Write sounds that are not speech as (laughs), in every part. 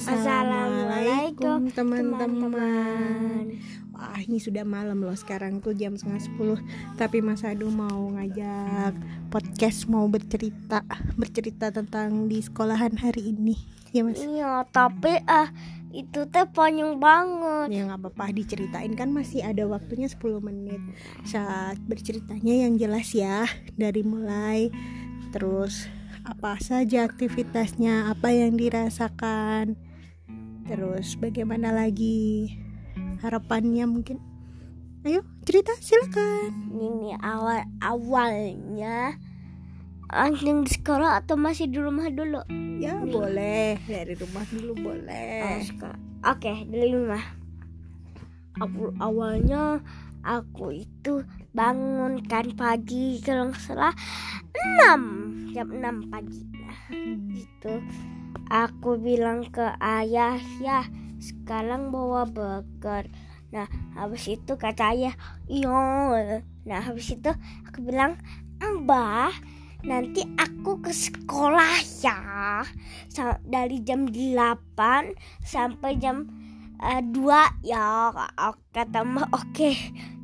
Assalamualaikum teman-teman. Wah ini sudah malam loh sekarang tuh jam setengah sepuluh. Tapi Mas Adu mau ngajak podcast mau bercerita Bercerita tentang di sekolahan hari ini. Ya Mas? Iya, tapi ah itu teh panjang banget. Ya nggak apa-apa diceritain kan masih ada waktunya 10 menit. Saat berceritanya yang jelas ya Dari mulai terus apa saja aktivitasnya Apa yang dirasakan Terus bagaimana lagi harapannya mungkin Ayo cerita silakan Ini awal awalnya langsung di sekolah atau masih di rumah dulu? Ya boleh dari rumah dulu Oh, boleh sekolah. Oke, di rumah. Aku awalnya aku itu bangun kan pagi kalau nggak salah 6 jam 6 pagi. Nah, Hmm. Aku bilang ke ayah ya sekarang bawa burger. Nah habis itu kata ayah iya. Nah habis itu aku bilang mbah nanti aku ke sekolah ya. Dari jam 8 sampai jam eh, 2 ya kata mbak oke.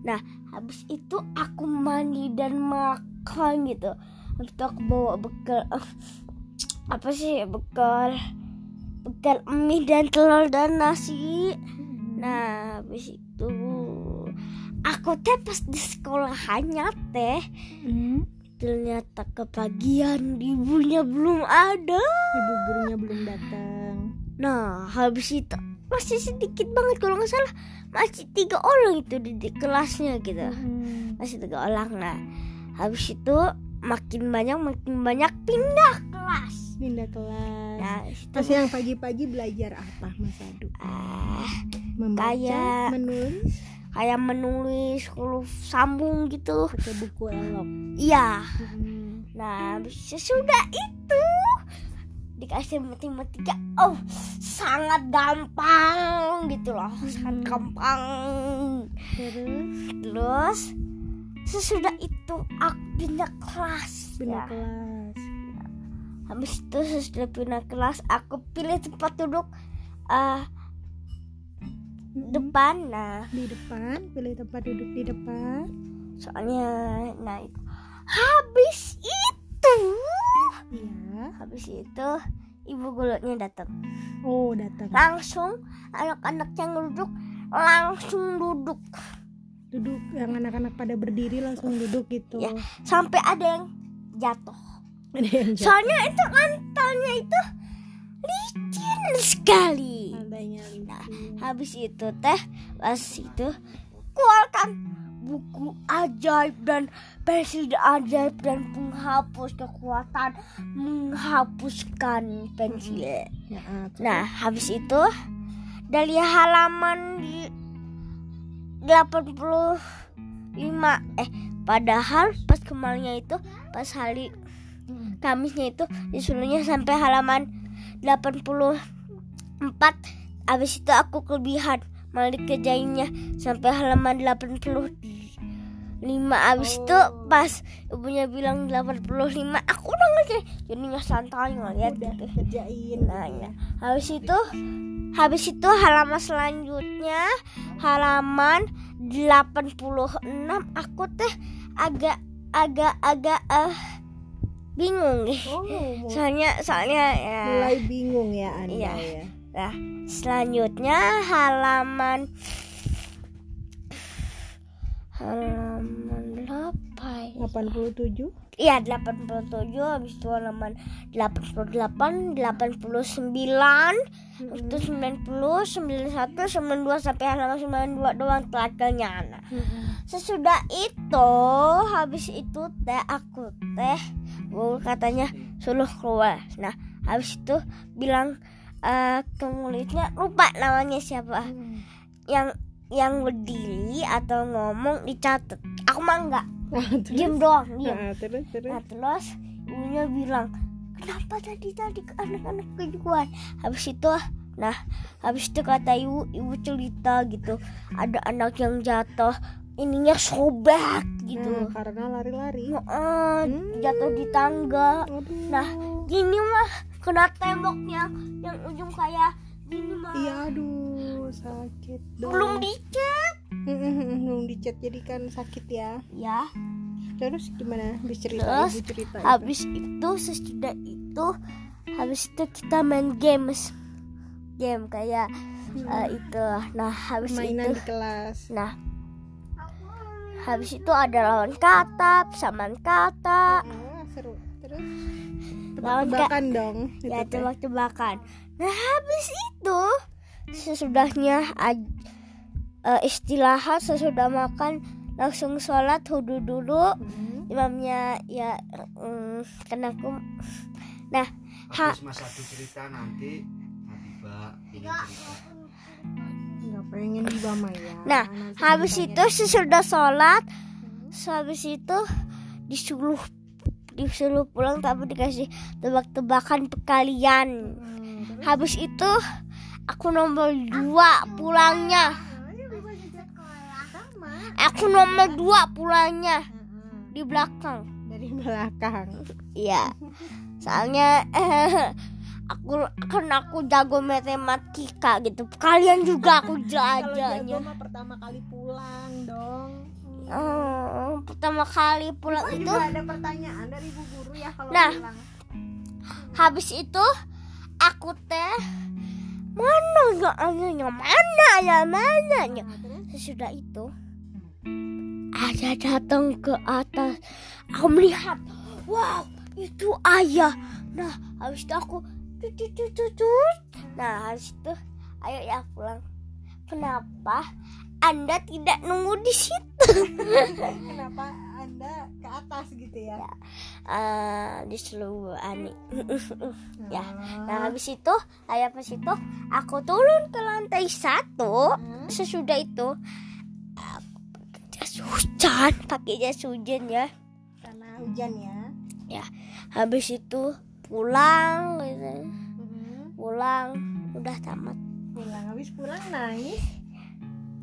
Nah habis itu aku mandi dan makan gitu. Habis itu aku bawa bekal eh, apa sih? Bekal. Bekal mie dan telur dan nasi. Nah habis itu aku teh pas di sekolahannya teh Hmm. ternyata kepagian ibunya belum ada. Ibu gurunya belum datang. Nah habis itu masih sedikit banget kalau nggak salah. Masih tiga orang itu di, di kelasnya gitu. Hmm. masih tiga orang. Nah habis itu makin banyak makin banyak pindah kelas. Pindah kelas. Nah itu Mas yang pagi-pagi belajar apa Mas Adu? ah, Membaca, Kayak- menulis? kayak menulis huruf sambung gitu. Pakai buku elok. Iya. Hmm. nah sesudah itu. Dikasih matematika oh sangat gampang gitu loh sangat gampang. Terus? Terus sesudah itu aku pindah kelas pindah ya. kelas habis itu sesudah pindah kelas aku pilih tempat duduk Hmm. depan. Nah. Di depan, pilih tempat duduk di depan. Soalnya nah itu. Habis itu. Iya. Habis itu ibu gurunya datang. Oh datang. Langsung anak-anak yang duduk langsung duduk. Duduk yang anak-anak pada berdiri langsung duduk gitu. Ya. sampai Ada yang jatuh (laughs) soalnya itu lantarnya itu licin sekali Nah, habis itu teh pas itu keluarkan buku ajaib dan pensil ajaib dan penghapus kekuatan menghapuskan pensil. Ya, ah? Nah, habis itu dari halaman di 85 eh padahal pas kemarinnya itu pas hari. Kamisnya itu disuruhnya sampai halaman 84 Habis itu aku kelebihan malah dikerjainnya sampai halaman 85 Habis itu Oh. pas ibunya bilang 85 Aku udah ngerti Jadinya santai ngeliat Udah gitu. kerjain Nah, ya. Habis itu Habis itu halaman selanjutnya Halaman 86 Aku teh agak Agak agak eh bingung nih Oh (laughs) soalnya soalnya ya mulai bingung ya anda Iya. ya nah selanjutnya halaman halaman berapa ya? 87 Iya 87 habis itu halaman 88 89 habis itu 90 91 92 sampai halaman 92 doang telagalnya nah. Sesudah itu habis itu teh aku teh guru katanya suruh keluar. Nah habis itu bilang eh ke muridnya lupa namanya siapa. Yang yang berdiri atau ngomong dicatat. Aku mah enggak. Nah, terus? diem doang diem. Nah, terus terus? Nah terus ibunya bilang kenapa tadi tadi anak-anak kejuan? Habis itu nah habis itu kata ibu ibu cerita gitu. Ada anak yang jatuh ininya sobek gitu Nah, karena lari-lari Heeh, jatuh di tangga Aduh. Nah, gini mah kena temboknya yang ujung kayak Ini mah. iya aduh sakit dong Belum dicat. belum dicat jadi kan sakit ya Ya. terus gimana cerita Terus, ibu cerita itu. Habis itu sesudah itu habis itu kita main games. Game kayak eh, itu. Nah, habis mainan itu di kelas nah habis itu ada lawan kata, samaan kata, Ah, seru terus Lawan tebak-tebakan dong ya teh. tebak-tebakan. Nah, habis itu sesudahnya aj- eh, istirahat sesudah makan langsung sholat wudhu dulu Hmm. imamnya ya mm, karena aku nah ha, Habis Mas Adu cerita nanti Habibah ingin cerita. Pengen juga Maya Nah, Nanti habis itu sesudah sholat habis itu disuruh disuruh pulang tapi dikasih tebak-tebakan kalian Hmm, habis itu aku nomor dua pulangnya. aku nomor dua pulangnya. Di belakang. Dari belakang. Iya. Soalnya eh, (laughs) aku kan aku jago matematika gitu. Kalian juga aku (laughs) jelajahnya pertama kali pulang dong. Oh, pertama kali pulang Oh, itu ada pertanyaan dari ibu guru ya kalau Nah. pulang. habis itu aku teh mana ya ayahnya mana ya mana ya? Nah, sesudah itu ayah datang ke atas. Aku melihat wow itu ayah. Nah habis itu aku nah habis itu ayo ya pulang. Kenapa anda tidak nunggu di situ? (laughs) Kenapa anda ke atas gitu ya, Ah, di seluruh ani. (laughs) Ya. Ah. nah habis itu ayah pas itu? Aku turun ke lantai satu. Hmm. sesudah itu aku pakai jas hujan pakai jas hujan ya. Karena hujan ya habis itu pulang gitu. Mhm. pulang udah tamat. Pulang habis pulang nangis?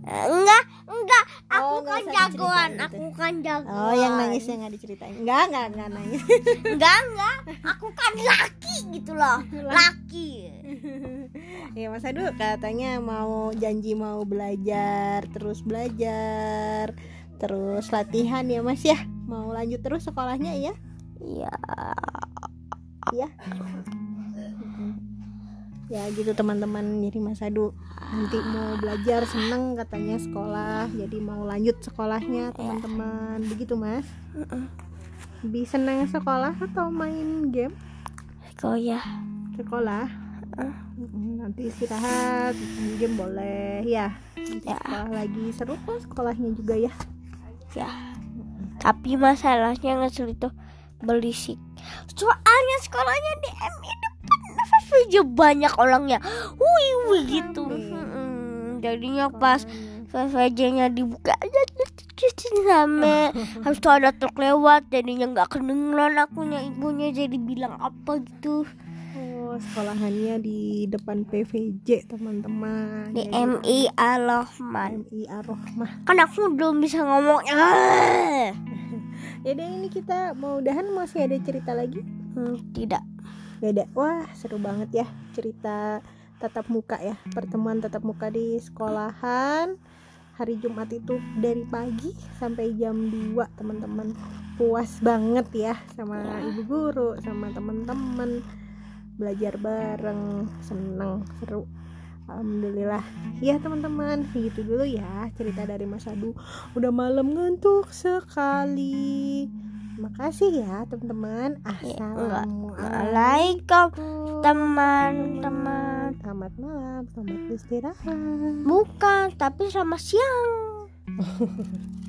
Eh, enggak enggak. Aku Oh, kan jagoan diceritain aku kan jagoan. Oh yang nangis yang nggak diceritain. Enggak enggak enggak nangis. (laughs) Enggak enggak aku kan laki gitu loh. Laki. (laughs) Ya Mas Adu katanya mau janji mau belajar terus belajar terus latihan ya Mas ya. Mau lanjut terus sekolahnya ya? Iya ya ya gitu teman-teman. Jadi Mas Adu nanti mau belajar seneng katanya sekolah. Jadi mau lanjut sekolahnya teman-teman. Begitu Mas? Lebih senang sekolah atau main game? Ya sekolah? Mm, nanti istirahat main game boleh. Ya nanti Ya. sekolah lagi. Seru kok sekolahnya juga ya. Ya. Tapi masalahnya ngesul itu berisik soalnya sekolahnya di MI depan aja banyak orangnya. Wih wih gitu. Jadinya pas. VVJ-nya dibuka aja rame. Habis itu ada truk lewat jadinya nggak kedengeran akunya ibunya jadi bilang apa gitu. Oh sekolahannya di depan PVJ teman-teman. Di MI Al-Rahman MI Ar-Rahmah kan aku belum bisa ngomong Ya deh ini kita mau udahan masih ada cerita lagi Hmm, tidak Gak ada. Wah, seru banget ya cerita tatap muka ya. Pertemuan tatap muka di sekolahan hari Jumat itu dari pagi sampai jam 2, teman-teman. Puas banget ya sama ibu guru, sama teman-teman. Belajar bareng, seneng, seru. Alhamdulillah. Ya, teman-teman, gitu dulu ya cerita dari Mas Adu. Udah malam ngantuk sekali. Makasih ya, teman-teman. Assalamualaikum. Waalaikum teman-teman Selamat malam, selamat istirahat. bukan tapi sama siang (laughs)